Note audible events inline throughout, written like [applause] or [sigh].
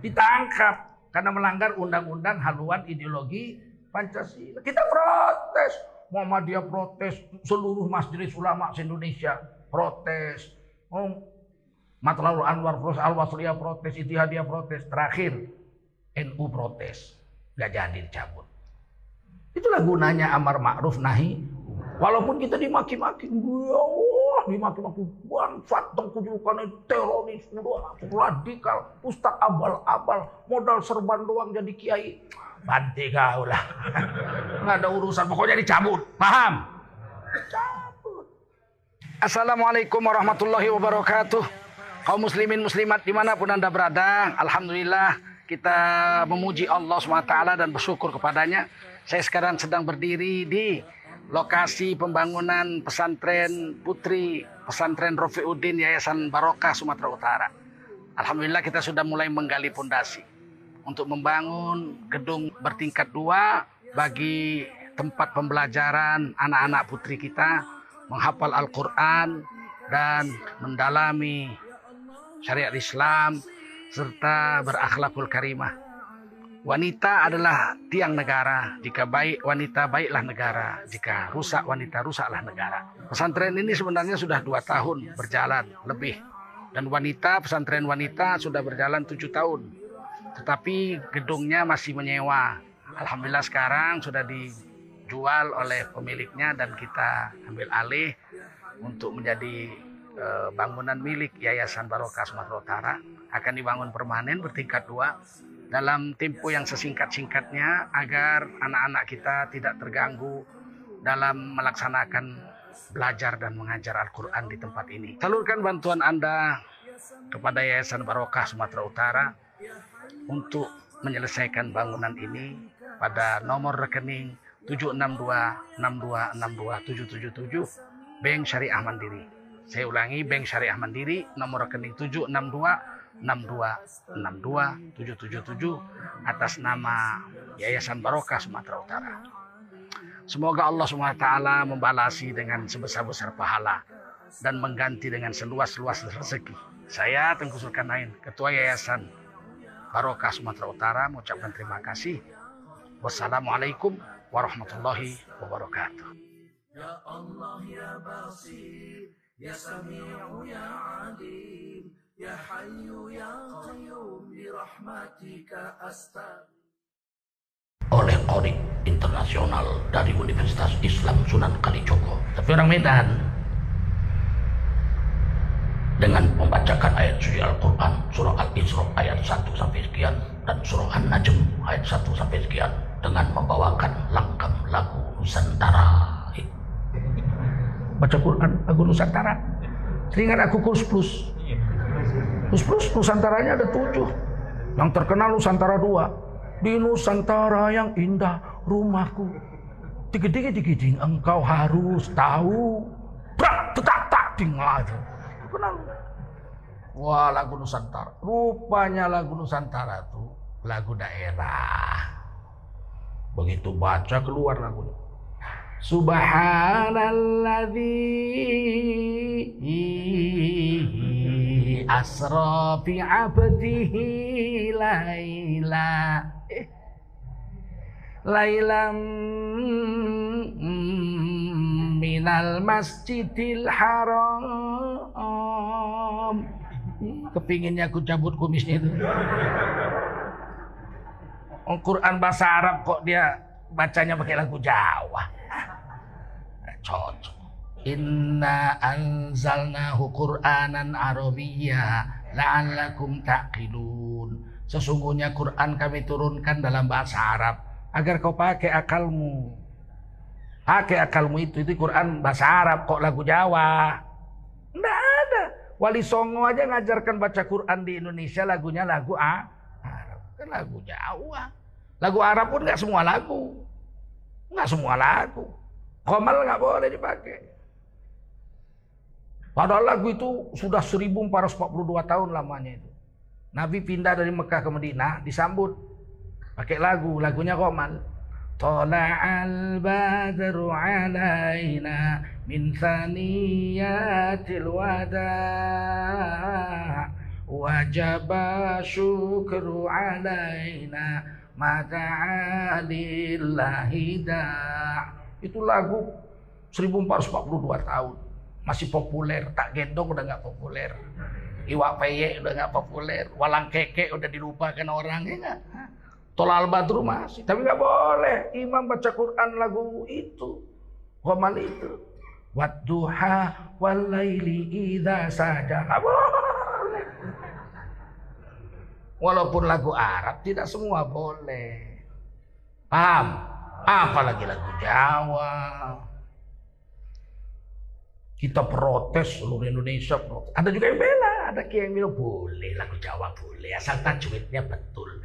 ditangkap karena melanggar undang-undang haluan ideologi Pancasila. Kita protes. Muhammadiyah protes, seluruh majelis ulama se-Indonesia protes. Oh, Matlaul Anwar protes, Al-Wasliyah protes, Itihadiyah protes. Terakhir, NU protes. Gak jadi dicabut. Itulah gunanya amar ma'ruf nahi. Walaupun kita dimaki-maki, Allah, dimaki-maki bangsat, tengkujukan teroris, radikal, ustaz abal-abal, modal serban doang jadi kiai. Banti kau lah. [laughs] Nggak ada urusan, pokoknya dicabut. Paham? Cabut. Assalamualaikum warahmatullahi wabarakatuh. Kaum muslimin muslimat di mana pun anda berada. Alhamdulillah kita memuji Allah SWT dan bersyukur kepadanya. Saya sekarang sedang berdiri di lokasi pembangunan pesantren putri pesantren Rofiuddin Yayasan Barokah Sumatera Utara. Alhamdulillah kita sudah mulai menggali pondasi untuk membangun gedung bertingkat dua bagi tempat pembelajaran anak-anak putri kita menghafal Al-Quran dan mendalami syariat Islam serta berakhlakul karimah. Wanita adalah tiang negara. Jika baik wanita, baiklah negara. Jika rusak wanita, rusaklah negara. Pesantren ini sebenarnya sudah dua tahun berjalan lebih. Dan wanita, pesantren wanita sudah berjalan tujuh tahun. Tetapi gedungnya masih menyewa. Alhamdulillah sekarang sudah dijual oleh pemiliknya dan kita ambil alih untuk menjadi eh, bangunan milik Yayasan Barokah Sumatera Utara. Akan dibangun permanen bertingkat dua dalam tempo yang sesingkat-singkatnya agar anak-anak kita tidak terganggu dalam melaksanakan belajar dan mengajar Al-Quran di tempat ini. Salurkan bantuan Anda kepada Yayasan Barokah Sumatera Utara untuk menyelesaikan bangunan ini pada nomor rekening 76262627777 Bank Syariah Mandiri. Saya ulangi Bank Syariah Mandiri nomor rekening 762 777 atas nama Yayasan Barokah Sumatera Utara. Semoga Allah SWT membalasi dengan sebesar-besar pahala dan mengganti dengan seluas-luas rezeki. Saya Tengku Zulkarnain, Ketua Yayasan Barokah Sumatera Utara mengucapkan terima kasih. Wassalamualaikum warahmatullahi wabarakatuh. Ya Allah ya Basir, ya Sami'u ya Alim. Ya Hayyu Ya Qayyum Birahmatika Astagfir oleh Qori Internasional dari Universitas Islam Sunan Kalijogo. Tapi orang Medan dengan membacakan ayat suci Al-Quran surah Al-Isra ayat 1 sampai sekian dan surah An-Najm ayat 1 sampai sekian dengan membawakan langkah lagu Nusantara. Baca Quran lagu Nusantara. Teringat aku kurs plus. Terus plus Nusantaranya ada tujuh. Yang terkenal Nusantara dua. Di Nusantara yang indah rumahku. Digeding digeding engkau harus tahu. Brak tetak tak tinggal. Kenal. Wah lagu Nusantara. Rupanya lagu Nusantara itu lagu daerah. Begitu baca keluar lagunya. Subhanalladzi asra fi 'abdihi laila. Lailam minal masjidil haram. Kepinginnya aku cabut kumisnya itu. Al-Quran bahasa Arab kok dia bacanya pakai lagu Jawa. Cocok. Inna anzalnahu Qur'anan Arabiyya la'allakum taqilun. Sesungguhnya Quran kami turunkan dalam bahasa Arab agar kau pakai akalmu. Pakai akalmu itu itu Quran bahasa Arab kok lagu Jawa. Enggak ada. Wali Songo aja ngajarkan baca Quran di Indonesia lagunya lagu A. Arab. Kan lagu Jawa. Lagu Arab pun nggak semua lagu. Nggak semua lagu. Komal nggak boleh dipakai. Padahal lagu itu sudah 1442 tahun lamanya itu. Nabi pindah dari Mekah ke Madinah disambut pakai lagu, lagunya Komal. Tala'al badru alaina min thaniyatil wada' wajaba syukru alaina mata'alillahi da' itu lagu 1442 tahun masih populer. Tak gendong udah nggak populer. Iwak peye udah nggak populer. Walang keke udah dilupakan orang ya nggak? Tolal badru masih. Tapi nggak boleh. Imam baca Quran lagu itu. Wamal itu. Wadduha walaili idha saja. Nggak boleh. Walaupun lagu Arab tidak semua boleh. Paham? Apalagi lagu Jawa. Kita protes seluruh Indonesia protes. Ada juga yang bela, ada yang bilang boleh lagu Jawa boleh asal tajwidnya betul.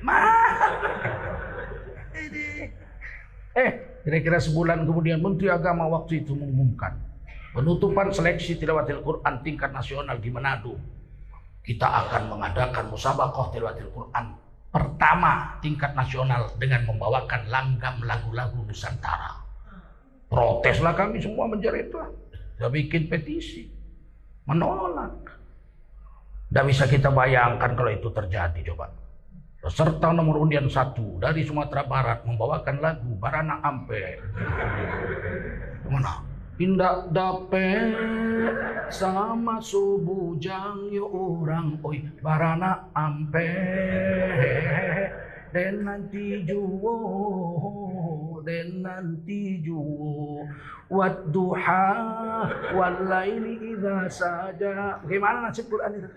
eh, kira-kira sebulan kemudian Menteri Agama waktu itu mengumumkan penutupan seleksi tilawatil Quran tingkat nasional di Manado kita akan mengadakan musabakoh tilawatil Quran pertama tingkat nasional dengan membawakan langgam lagu-lagu Nusantara. Proteslah kami semua menjerit lah. Sudah bikin petisi. Menolak. Tidak bisa kita bayangkan kalau itu terjadi coba. Peserta nomor undian satu dari Sumatera Barat membawakan lagu Barana Ampe. Mana? Indak dapet sama subuh jang yo orang oi barana ampe dan nanti juwo dan nanti juwo wad duha wal laili idza saja. Gimana nasib Quran itu?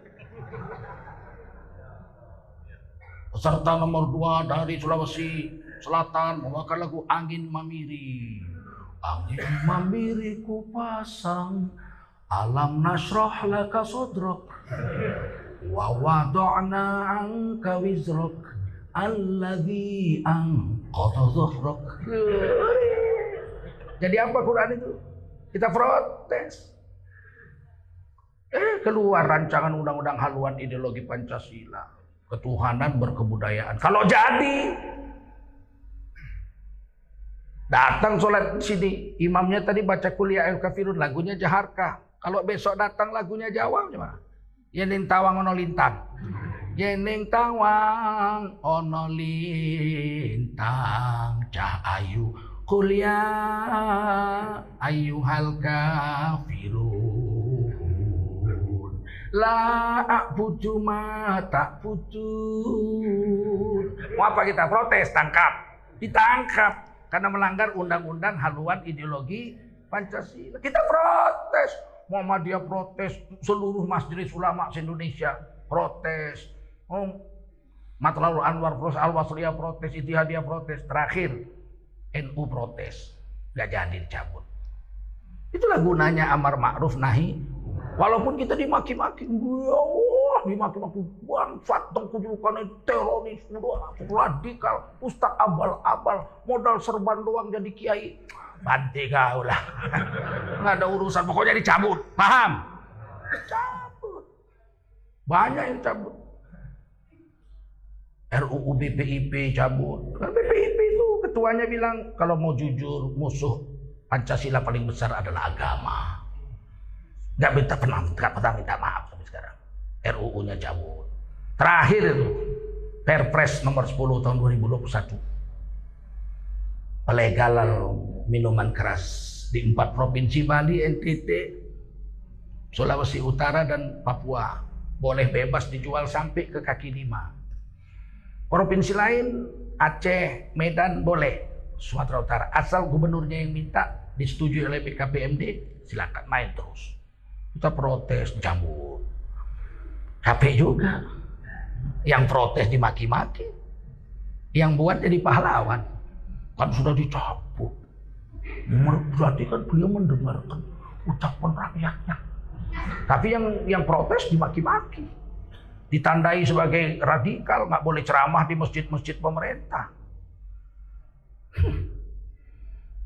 Peserta nomor dua dari Sulawesi Selatan membawakan lagu Angin Mamiri. Angin mamiriku pasang Alam nasroh laka sodrok. Wa wada'na angka wizrok Alladhi zuhrok Jadi apa Quran itu? Kita protes Eh keluar rancangan undang-undang haluan ideologi Pancasila Ketuhanan berkebudayaan Kalau jadi Datang sholat di sini, imamnya tadi baca kuliah al kafirun, lagunya Jaharka. Kalau besok datang lagunya Jawa gimana? Yening tawang ono lintang. Yening tawang ono lintang cah ayu kuliah ayu hal kafirun. La bucu ma tak putus. Mau apa kita protes? Tangkap. Ditangkap karena melanggar undang-undang haluan ideologi Pancasila. Kita protes. Muhammadiyah protes, seluruh majelis ulama se-Indonesia protes. Oh, Matlaul Anwar protes, Al-Wasliyah protes, Itihadiyah protes. Terakhir NU protes. Gak jadi dicabut. Itulah gunanya amar ma'ruf nahi. Walaupun kita dimaki-maki, ya Allah, dimaki-maki bangsat tengkujukan teroris, radikal, ustaz abal-abal, modal serban doang jadi kiai. Banti kau lah. [laughs] Nggak ada urusan, pokoknya dicabut. Paham? Cabut. Banyak yang cabut. RUU BPIP cabut. Kan BPIP itu ketuanya bilang kalau mau jujur musuh Pancasila paling besar adalah agama. Gak minta pernah, gak pernah minta maaf sampai sekarang. RUU-nya cabut. Terakhir itu Perpres nomor 10 tahun 2021. Pelegalan minuman keras di empat provinsi Bali, NTT, Sulawesi Utara dan Papua boleh bebas dijual sampai ke kaki lima. Provinsi lain Aceh, Medan boleh, Sumatera Utara asal gubernurnya yang minta disetujui oleh BKPMD silakan main terus. Kita protes cabut. HP juga. Yang protes dimaki-maki. Yang buat jadi pahlawan. Kan sudah dicabut. Berarti kan beliau mendengarkan ucapan rakyatnya. Tapi yang yang protes dimaki-maki. Ditandai sebagai radikal, nggak boleh ceramah di masjid-masjid pemerintah.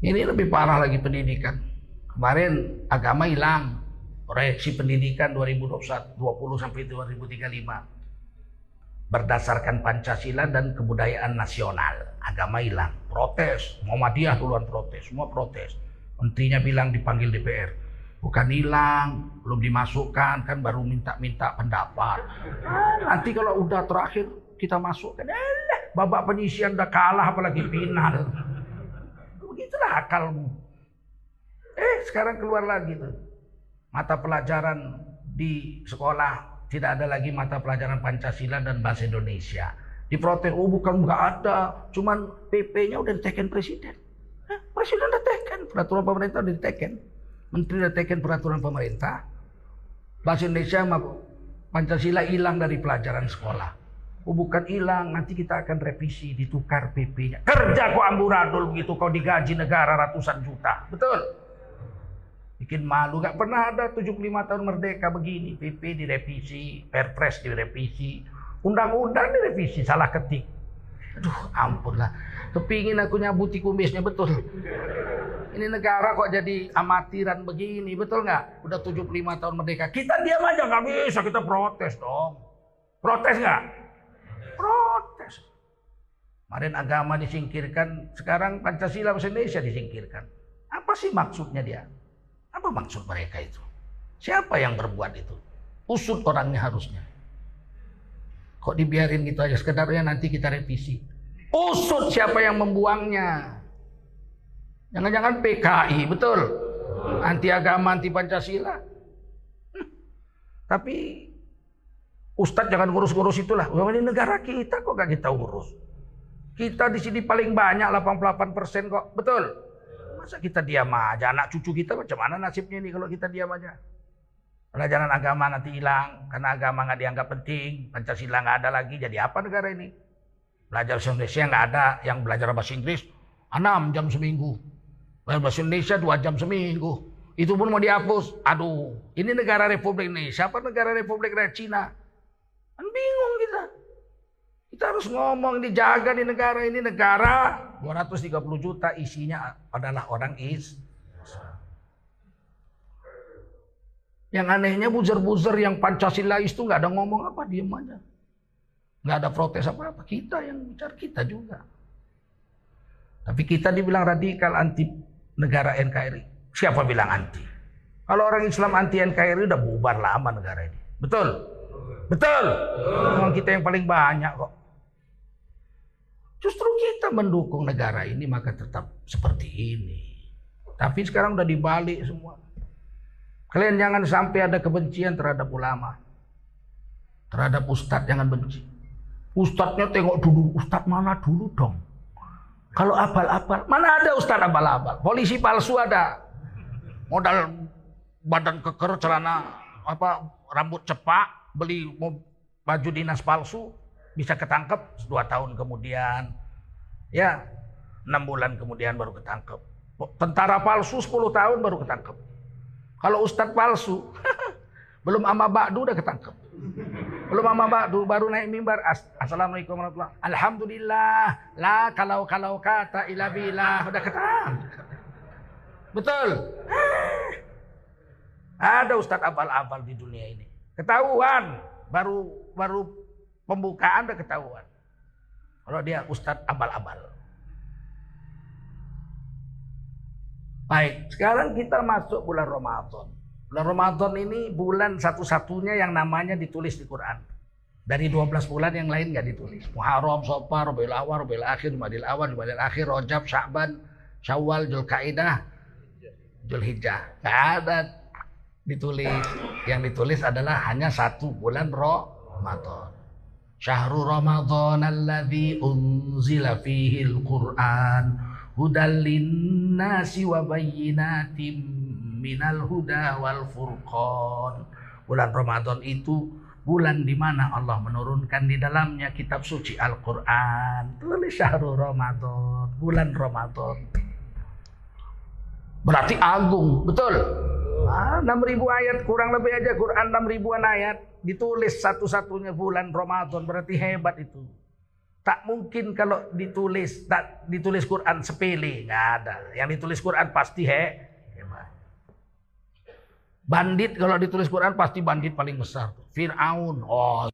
Ini lebih parah lagi pendidikan. Kemarin agama hilang, proyeksi pendidikan 2020 sampai 2035 berdasarkan Pancasila dan kebudayaan nasional. Agama hilang, protes, Muhammadiyah duluan protes, semua protes. Menterinya bilang dipanggil DPR. Bukan hilang, belum dimasukkan, kan baru minta-minta pendapat. Ah, nanti kalau udah terakhir kita masukkan, eh, babak penyisian udah kalah apalagi final. Begitulah akalmu. Eh sekarang keluar lagi tuh. Mata pelajaran di sekolah tidak ada lagi mata pelajaran Pancasila dan bahasa Indonesia. Diprotes, oh bukan nggak ada, cuman PP-nya udah diteken presiden. Eh, presiden udah teken, peraturan pemerintah udah diteken. Menteri peraturan pemerintah. Bahasa Indonesia Pancasila hilang dari pelajaran sekolah. Oh bukan hilang, nanti kita akan revisi, ditukar PP-nya. Kerja kok amburadul begitu, kau digaji negara ratusan juta. Betul? Bikin malu, gak pernah ada 75 tahun merdeka begini. PP direvisi, Perpres direvisi, undang-undang direvisi, salah ketik. Aduh ampun lah. Kepingin aku nyabuti kumisnya, betul. Ini negara kok jadi amatiran begini, betul nggak? Udah 75 tahun merdeka. Kita diam aja, nggak bisa, kita protes dong. Protes nggak? Protes. Kemarin agama disingkirkan, sekarang Pancasila bahasa Indonesia disingkirkan. Apa sih maksudnya dia? Apa maksud mereka itu? Siapa yang berbuat itu? Usut orangnya harusnya. Kok dibiarin gitu aja? Sekedarnya nanti kita revisi. Usut siapa yang membuangnya? Jangan-jangan PKI, betul? Anti agama, anti Pancasila. Tapi Ustadz jangan ngurus-ngurus itulah. Ini negara kita kok gak kita urus. Kita di sini paling banyak 88 persen kok. Betul? Masa kita diam aja? Anak cucu kita macam mana nasibnya ini kalau kita diam aja? Pelajaran agama nanti hilang karena agama nggak dianggap penting, Pancasila nggak ada lagi. Jadi apa negara ini? Belajar bahasa Indonesia nggak ada, yang belajar bahasa Inggris 6 jam seminggu. Belajar bahasa Indonesia 2 jam seminggu. Itu pun mau dihapus. Aduh, ini negara Republik Indonesia apa negara Republik Cina? Kan bingung kita. Kita harus ngomong dijaga di negara ini negara 230 juta isinya adalah orang is. Yang anehnya buzzer-buzzer yang Pancasilais itu nggak ada ngomong apa, diem aja. Nggak ada protes apa-apa. Kita yang bicara kita juga. Tapi kita dibilang radikal anti negara NKRI. Siapa bilang anti? Kalau orang Islam anti NKRI udah bubar lama negara ini. Betul? Betul? Memang kita yang paling banyak kok. Justru kita mendukung negara ini maka tetap seperti ini. Tapi sekarang udah dibalik semua. Kalian jangan sampai ada kebencian terhadap ulama. Terhadap ustadz jangan benci. Ustadznya tengok dulu, ustadz mana dulu dong. Kalau abal-abal, mana ada ustadz abal-abal? Polisi palsu ada. Modal badan keker, celana apa rambut cepak, beli baju dinas palsu bisa ketangkep dua tahun kemudian ya enam bulan kemudian baru ketangkep tentara palsu 10 tahun baru ketangkep kalau ustadz palsu [laughs] belum ama ba'du udah ketangkep. Belum ama ba'du baru naik mimbar. Assalamualaikum warahmatullahi alhamdulillah. La kalau kalau kata ila billah udah ketangkep. Betul? Ada ustadz abal-abal di dunia ini. Ketahuan. Baru baru pembukaan udah ketahuan. Kalau dia ustadz abal-abal. Baik, sekarang kita masuk bulan Ramadan. Bulan Ramadan ini bulan satu-satunya yang namanya ditulis di Quran. Dari 12 bulan yang lain nggak ditulis. Muharram, Sofar, Rabiul Awal, Rabiul Akhir, Rabiul Awal, Rabiul Akhir, Rajab, Sya'ban, Syawal, Zulkaidah, Zulhijjah. Nggak ada ditulis. Yang ditulis adalah hanya satu bulan Ramadan. Syahrul Ramadan alladzi unzila fihi al-Qur'an hudal linnasi wa bayyinatim minal huda wal furqan. Bulan Ramadan itu bulan di mana Allah menurunkan di dalamnya kitab suci Al-Qur'an. Tulis syahrul Ramadan, bulan Ramadan. Berarti agung, betul? Ah, 6000 ayat kurang lebih aja Quran 6000an ayat ditulis satu-satunya bulan Ramadan berarti hebat itu. Tak mungkin kalau ditulis tak ditulis Quran sepele, nggak ada. Yang ditulis Quran pasti he. Bandit kalau ditulis Quran pasti bandit paling besar. Fir'aun, oh